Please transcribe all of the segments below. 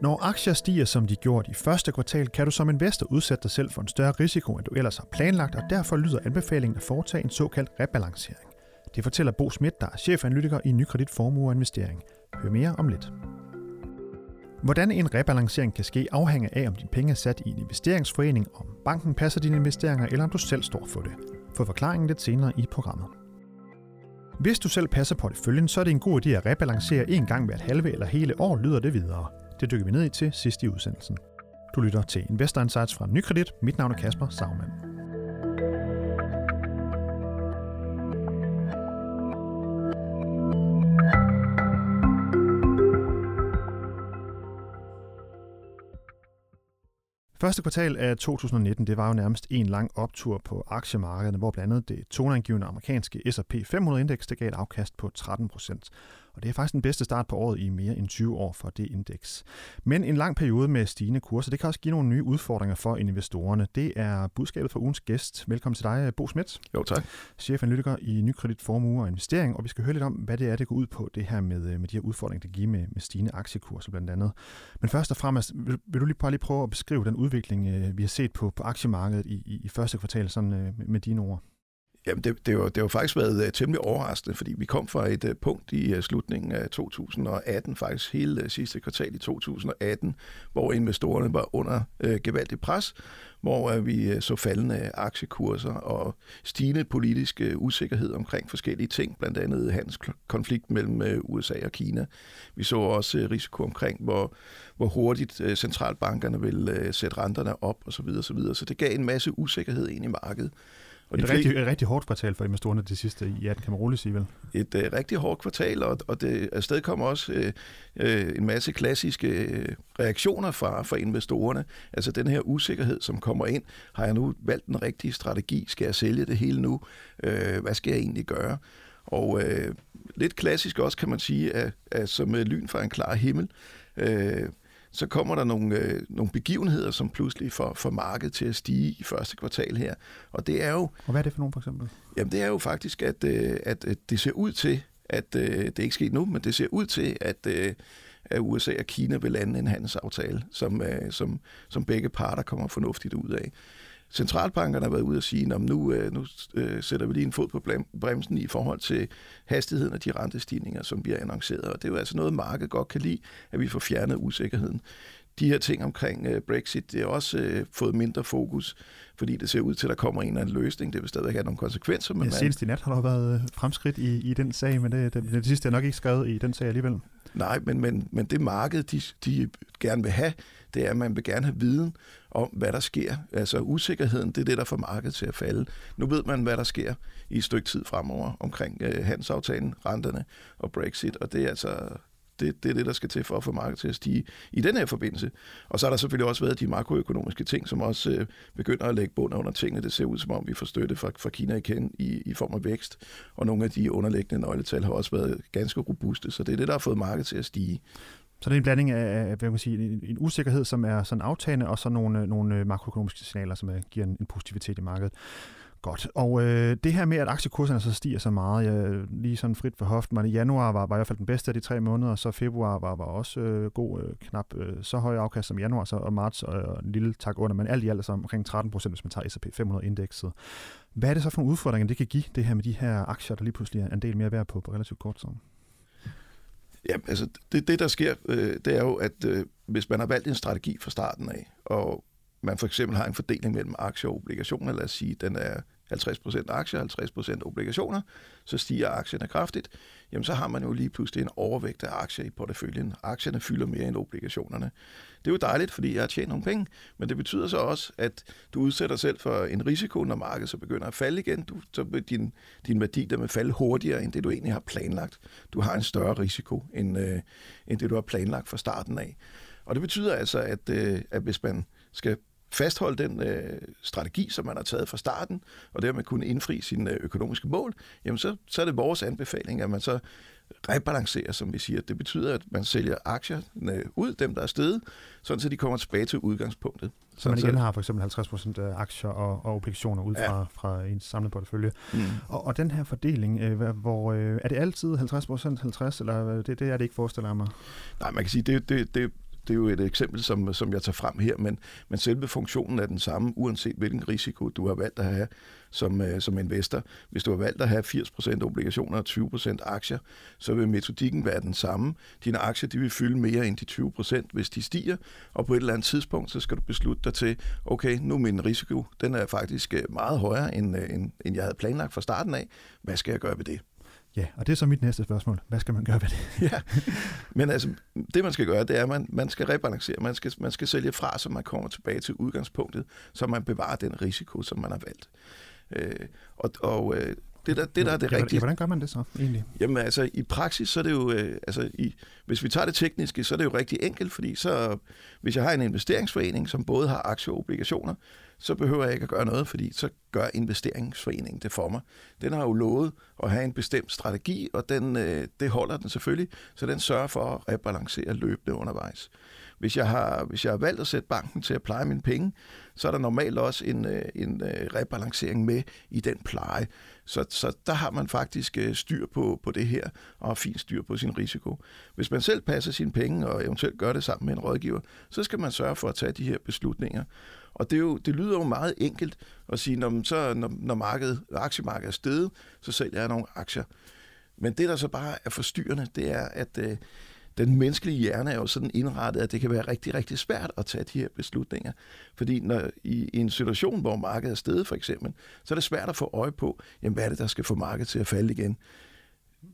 Når aktier stiger, som de gjorde i første kvartal, kan du som investor udsætte dig selv for en større risiko, end du ellers har planlagt, og derfor lyder anbefalingen at foretage en såkaldt rebalancering. Det fortæller Bo Schmidt, der er chefanalytiker i Nykredit Formue og Investering. Hør mere om lidt. Hvordan en rebalancering kan ske afhænger af, om dine penge er sat i en investeringsforening, om banken passer dine investeringer, eller om du selv står for det. Få forklaringen lidt senere i programmet. Hvis du selv passer porteføljen, så er det en god idé at rebalancere en gang hvert halve eller hele år, lyder det videre. Det dykker vi ned i til sidst i udsendelsen. Du lytter til Investor Insights fra Nykredit. Mit navn er Kasper Sagmann. Første kvartal af 2019, det var jo nærmest en lang optur på aktiemarkederne, hvor blandt andet det toneangivende amerikanske S&P 500-indeks, det gav et afkast på 13 procent. Og det er faktisk den bedste start på året i mere end 20 år for det indeks. Men en lang periode med stigende kurser, det kan også give nogle nye udfordringer for investorerne. Det er budskabet fra ugens gæst. Velkommen til dig, Bo Schmidt. Jo, tak. Chefanalytiker i Nykredit Formue og Investering, og vi skal høre lidt om, hvad det er, det går ud på, det her med, med de her udfordringer, det giver med, med stigende aktiekurser blandt andet. Men først og fremmest, vil, vil du lige bare lige prøve at beskrive den udvikling, øh, vi har set på, på aktiemarkedet i, i, i første kvartal, sådan øh, med, med dine ord? Jamen, det, det, var, det var faktisk været uh, temmelig overraskende, fordi vi kom fra et uh, punkt i uh, slutningen af 2018, faktisk hele uh, sidste kvartal i 2018, hvor investorerne var under uh, gevaldigt pres, hvor uh, vi uh, så faldende aktiekurser og stigende politisk uh, usikkerhed omkring forskellige ting, blandt andet handelskonflikt mellem uh, USA og Kina. Vi så også uh, risiko omkring, hvor, hvor hurtigt uh, centralbankerne vil uh, sætte renterne op osv. Så, videre, så, videre. så det gav en masse usikkerhed ind i markedet. Og et, det rigtig, et rigtig hårdt kvartal for investorerne det sidste i 18, kan man roligt sige vel? Et uh, rigtig hårdt kvartal, og, og det afsted kommer også uh, uh, en masse klassiske uh, reaktioner fra, fra investorerne. Altså den her usikkerhed, som kommer ind. Har jeg nu valgt den rigtige strategi? Skal jeg sælge det hele nu? Uh, hvad skal jeg egentlig gøre? Og uh, lidt klassisk også, kan man sige, at, at som lyn fra en klar himmel. Uh, så kommer der nogle, øh, nogle begivenheder, som pludselig får, får markedet til at stige i første kvartal her. Og det er jo... Og hvad er det for nogle for eksempel? Jamen det er jo faktisk, at, øh, at, at det ser ud til, at øh, det er ikke sket nu, men det ser ud til, at, øh, at USA og Kina vil lande en handelsaftale, som, øh, som, som begge parter kommer fornuftigt ud af centralbankerne har været ude og sige, at nu, øh, nu øh, sætter vi lige en fod på bremsen i forhold til hastigheden af de rentestigninger, som vi har annonceret. Og det er jo altså noget, markedet godt kan lide, at vi får fjernet usikkerheden. De her ting omkring øh, Brexit, det har også fået mindre fokus, fordi det ser ud til, at der kommer en eller anden løsning. Det vil stadig have nogle konsekvenser. Men ja, senest i nat har der været fremskridt i, i den sag, men det, det, det sidste er nok ikke skrevet i den sag alligevel. Nej, men, men, men det marked, de, de gerne vil have, det er, at man vil gerne have viden om, hvad der sker. Altså usikkerheden, det er det, der får markedet til at falde. Nu ved man, hvad der sker i et stykke tid fremover omkring øh, handelsaftalen, renterne og Brexit, og det er altså det, det er det, der skal til for at få markedet til at stige i den her forbindelse. Og så har der selvfølgelig også været de makroøkonomiske ting, som også øh, begynder at lægge bund under tingene. Det ser ud som om, vi får støtte fra, fra Kina igen i, i form af vækst, og nogle af de underliggende nøgletal har også været ganske robuste, så det er det, der har fået markedet til at stige. Så det er en blanding af hvad man sige, en, en usikkerhed, som er sådan aftagende, og så nogle, øh, nogle øh, makroøkonomiske signaler, som er, giver en, en positivitet i markedet. Godt. Og øh, det her med, at aktiekurserne så stiger så meget, jeg, lige sådan frit for hoften, men i januar var, var i hvert fald den bedste af de tre måneder, så februar var, var også øh, god, øh, knap øh, så høj afkast som januar, så, og marts og, og en lille tak under, men alt i alt altså omkring 13 procent, hvis man tager S&P 500-indekset. Hvad er det så for nogle udfordringer, det kan give, det her med de her aktier, der lige pludselig er en del mere værd på, på relativt kort tid? Ja, altså det, det der sker, øh, det er jo, at øh, hvis man har valgt en strategi fra starten af, og man for eksempel har en fordeling mellem aktier og obligationer, lad os sige, den er 50% aktier, 50% obligationer, så stiger aktierne kraftigt, jamen så har man jo lige pludselig en overvægt af aktier i porteføljen. Aktierne fylder mere end obligationerne. Det er jo dejligt, fordi jeg har tjent nogle penge, men det betyder så også, at du udsætter selv for en risiko, når markedet så begynder at falde igen. Du, så vil din, din værdi der vil falde hurtigere, end det du egentlig har planlagt. Du har en større risiko, end, øh, end det du har planlagt fra starten af. Og det betyder altså, at, øh, at hvis man skal fastholde den øh, strategi, som man har taget fra starten, og dermed kunne indfri sine øh, økonomiske mål, jamen så, så er det vores anbefaling, at man så rebalancerer, som vi siger. Det betyder, at man sælger aktierne ud, dem der er steget, sådan så de kommer tilbage til udgangspunktet. Så man igen har for eksempel 50% af aktier og, og obligationer ud fra, ja. fra en samlet portefølje. Mm. Og, og den her fordeling, øh, hvor øh, er det altid 50% 50, eller det, det er det ikke forestiller mig? Nej, man kan sige, det, det, det det er jo et eksempel, som, som jeg tager frem her, men, men selve funktionen er den samme, uanset hvilken risiko du har valgt at have som, øh, som investor. Hvis du har valgt at have 80% obligationer og 20% aktier, så vil metodikken være den samme. Dine aktier de vil fylde mere end de 20%, hvis de stiger, og på et eller andet tidspunkt, så skal du beslutte dig til, okay, nu er min risiko, den er faktisk øh, meget højere, end, øh, end, end jeg havde planlagt fra starten af. Hvad skal jeg gøre ved det? Ja, og det er så mit næste spørgsmål. Hvad skal man gøre ved det? ja, men altså, det man skal gøre, det er, at man, man skal rebalancere. Man skal, man skal sælge fra, så man kommer tilbage til udgangspunktet, så man bevarer den risiko, som man har valgt. Øh, og og øh, det, der, det der er det rigtige... Ja, hvordan gør man det så egentlig? Jamen altså, i praksis, så er det jo... Øh, altså, i, hvis vi tager det tekniske, så er det jo rigtig enkelt, fordi så, hvis jeg har en investeringsforening, som både har aktier og obligationer, så behøver jeg ikke at gøre noget, fordi så gør investeringsforeningen det for mig. Den har jo lovet at have en bestemt strategi, og den, øh, det holder den selvfølgelig, så den sørger for at rebalancere løbende undervejs. Hvis jeg, har, hvis jeg har valgt at sætte banken til at pleje mine penge, så er der normalt også en, øh, en øh, rebalancering med i den pleje. Så, så der har man faktisk øh, styr på, på det her, og fint styr på sin risiko. Hvis man selv passer sine penge, og eventuelt gør det sammen med en rådgiver, så skal man sørge for at tage de her beslutninger. Og det, er jo, det lyder jo meget enkelt at sige, når, så, når, når markedet, aktiemarkedet er steget, så sælger jeg nogle aktier. Men det, der så bare er forstyrrende, det er, at øh, den menneskelige hjerne er jo sådan indrettet, at det kan være rigtig, rigtig svært at tage de her beslutninger. Fordi når, i, i en situation, hvor markedet er steget for eksempel, så er det svært at få øje på, jamen, hvad er det, der skal få markedet til at falde igen.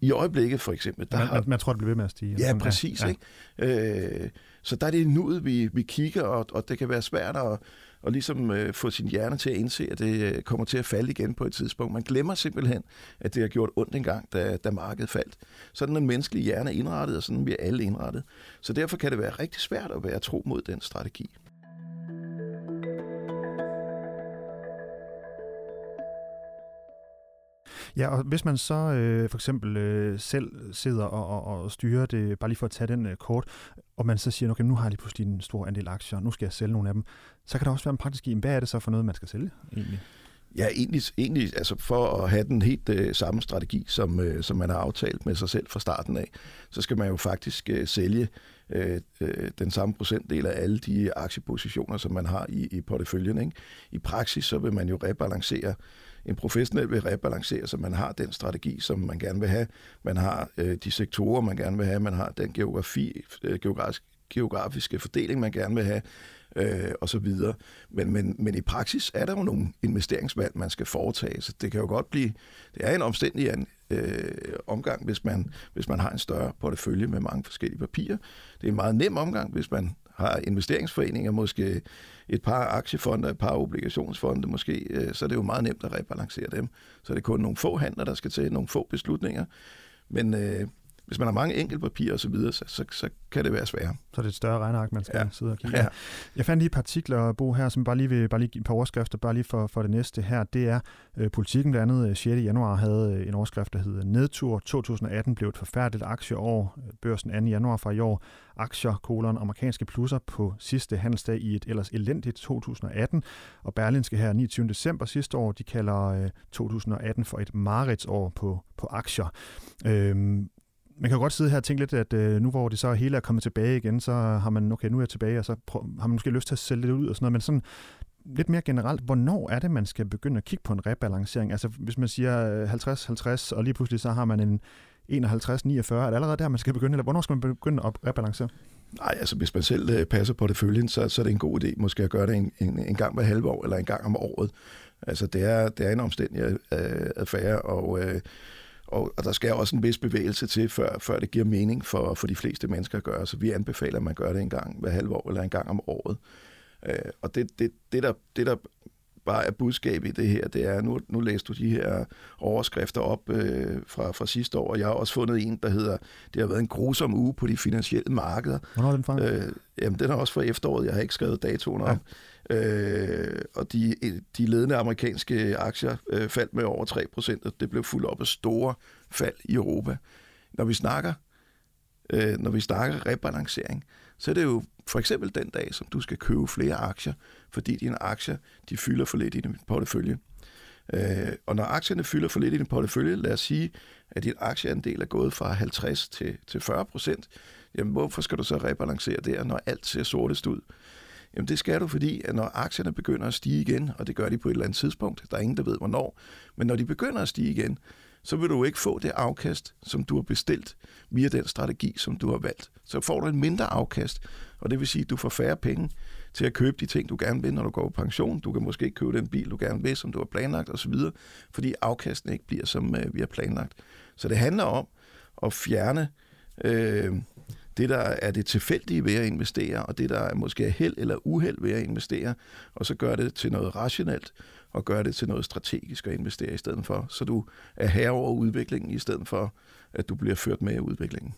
I øjeblikket for eksempel. Der man, har, man tror, det bliver ved med at stige. Ja, præcis. Ja. Ikke? Øh, så der er det nuet, vi, vi kigger, og, og det kan være svært at, og ligesom øh, få sin hjerne til at indse, at det øh, kommer til at falde igen på et tidspunkt. Man glemmer simpelthen, at det har gjort ondt engang, da, da markedet faldt. Sådan en menneskelig hjerne er indrettet, og sådan vi alle indrettet. Så derfor kan det være rigtig svært at være tro mod den strategi. Ja, og hvis man så øh, for eksempel øh, selv sidder og, og, og styrer det, bare lige for at tage den øh, kort, og man så siger, okay, nu har jeg lige pludselig en stor andel aktier, nu skal jeg sælge nogle af dem, så kan der også være en praktisk i, hvad er det så for noget, man skal sælge egentlig? Ja, egentlig, egentlig altså for at have den helt øh, samme strategi, som, øh, som man har aftalt med sig selv fra starten af, så skal man jo faktisk øh, sælge øh, øh, den samme procentdel af alle de aktiepositioner, som man har i, i porteføljen. Ikke? I praksis så vil man jo rebalancere en professionel vil rebalancere, så man har den strategi, som man gerne vil have. Man har øh, de sektorer, man gerne vil have. Man har den geografi, øh, geografisk, geografiske fordeling, man gerne vil have, øh, og så videre. Men, men, men i praksis er der jo nogle investeringsvalg, man skal foretage, så det kan jo godt blive, det er en omstændig øh, omgang, hvis man, hvis man har en større portefølje med mange forskellige papirer. Det er en meget nem omgang, hvis man har investeringsforeninger, måske et par aktiefonde, et par obligationsfonde måske, øh, så er det jo meget nemt at rebalancere dem. Så er det kun nogle få handler, der skal til, nogle få beslutninger. Men øh, hvis man har mange enkeltpapirer og så videre, så, så, så kan det være sværere. Så er det et større regneark, man skal ja. sidde og kigge ja. Jeg fandt lige et par artikler, Bo, her, som bare lige vil bare lige et par overskrifter, bare lige for, for det næste her. Det er øh, politikken blandt andet 6. Øh, januar havde øh, en overskrift, der hedder Nedtur 2018 blev et forfærdeligt aktieår. Børsen 2. januar fra i år. Aktier, kolon, amerikanske plusser på sidste handelsdag i et ellers elendigt 2018. Og Berlinske her 29. december sidste år, de kalder øh, 2018 for et mareridsår på, på aktier. Øhm, man kan jo godt sidde her og tænke lidt, at øh, nu hvor det så hele er kommet tilbage igen, så har man, okay, nu er jeg tilbage, og så prøv, har man måske lyst til at sælge det ud og sådan noget, men sådan lidt mere generelt, hvornår er det, man skal begynde at kigge på en rebalancering? Altså hvis man siger øh, 50-50, og lige pludselig så har man en 51-49, er det allerede der, man skal begynde, eller hvornår skal man begynde at rebalancere? Nej, altså hvis man selv øh, passer på det følgen, så, så er det en god idé måske at gøre det en, en, en gang hver halve år, eller en gang om året. Altså det er, det er en omstændig øh, affære, og øh, og, og der skal også en vis bevægelse til, før, før det giver mening for, for de fleste mennesker at gøre. Så vi anbefaler, at man gør det en gang hver halve år eller en gang om året. Øh, og det, det, det, der, det, der bare er budskab i det her, det er, nu, nu læste du de her overskrifter op øh, fra, fra sidste år, og jeg har også fundet en, der hedder, det har været en grusom uge på de finansielle markeder. Hvornår er den fra? Øh, jamen, den er også fra efteråret, jeg har ikke skrevet datoen om. Ja. Øh, og de, de ledende amerikanske aktier øh, faldt med over 3 procent, og det blev fuldt op af store fald i Europa. Når vi snakker, øh, når vi snakker rebalancering, så er det jo for eksempel den dag, som du skal købe flere aktier, fordi dine aktier de fylder for lidt i din portefølje. Øh, og når aktierne fylder for lidt i din portefølje, lad os sige, at din aktieandel er gået fra 50 til, til 40 procent, jamen hvorfor skal du så rebalancere der, når alt ser sortest ud? Jamen det skal du, fordi at når aktierne begynder at stige igen, og det gør de på et eller andet tidspunkt, der er ingen, der ved hvornår, men når de begynder at stige igen, så vil du ikke få det afkast, som du har bestilt via den strategi, som du har valgt. Så får du en mindre afkast, og det vil sige, at du får færre penge til at købe de ting, du gerne vil, når du går på pension. Du kan måske ikke købe den bil, du gerne vil, som du har planlagt osv., fordi afkasten ikke bliver, som øh, vi har planlagt. Så det handler om at fjerne øh, det, der er det tilfældige ved at investere, og det, der er måske er held eller uheld ved at investere, og så gør det til noget rationelt, og gøre det til noget strategisk at investere i stedet for, så du er herre over udviklingen i stedet for at du bliver ført med i udviklingen.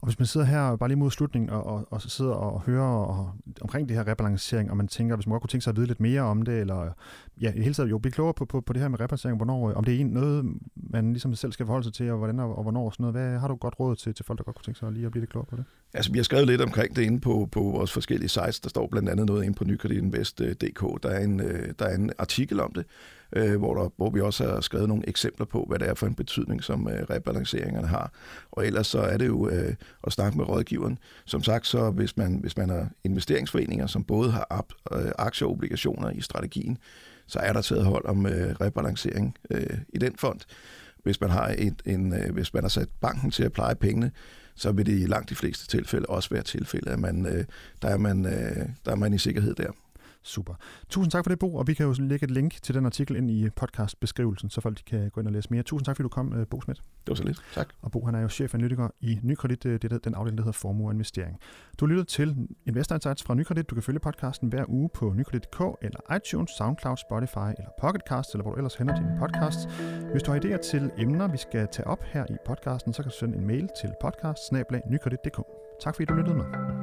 Og hvis man sidder her bare lige mod slutningen og, og, og sidder og hører og, omkring det her rebalancering, og man tænker, hvis man godt kunne tænke sig at vide lidt mere om det, eller ja, i hele taget jo blive klogere på, på, på det her med rebalancering, hvornår, øh, om det er noget, man ligesom selv skal forholde sig til, og hvordan og, og hvornår og sådan noget. Hvad har du godt råd til, til folk, der godt kunne tænke sig at lige at blive lidt klogere på det? Altså, vi har skrevet lidt omkring det inde på, på vores forskellige sites. Der står blandt andet noget inde på nykreditinvest.dk. Der er en, øh, der er en artikel om det, øh, hvor, der, hvor vi også har skrevet nogle eksempler på, hvad det er for en betydning, som øh, rebalanceringerne har. Og ellers så er det jo øh, at snakke med rådgiveren. Som sagt, så hvis man, hvis man har investeringsforeninger, som både har ap, øh, aktier og obligationer i strategien, så er der taget hold om øh, rebalancering øh, i den fond. Hvis man har et, en, øh, hvis man har sat banken til at pleje pengene, så vil det i langt de fleste tilfælde også være tilfælde, at man, øh, der, er man, øh, der er man i sikkerhed der. Super. Tusind tak for det, Bo, og vi kan jo lægge et link til den artikel ind i podcastbeskrivelsen, så folk kan gå ind og læse mere. Tusind tak, fordi du kom, øh, Bo Schmidt. Det var så lidt. Tak. Og Bo, han er jo chefanalytiker i Nykredit, øh, det er den afdeling, der hedder Formue og Investering. Du lytter til Investor Insights fra Nykredit. Du kan følge podcasten hver uge på nykredit.dk eller iTunes, SoundCloud, Spotify eller Pocketcast, eller hvor du ellers henter dine podcasts. Hvis du har idéer til emner, vi skal tage op her i podcasten, så kan du sende en mail til podcast Tak fordi du lyttede med.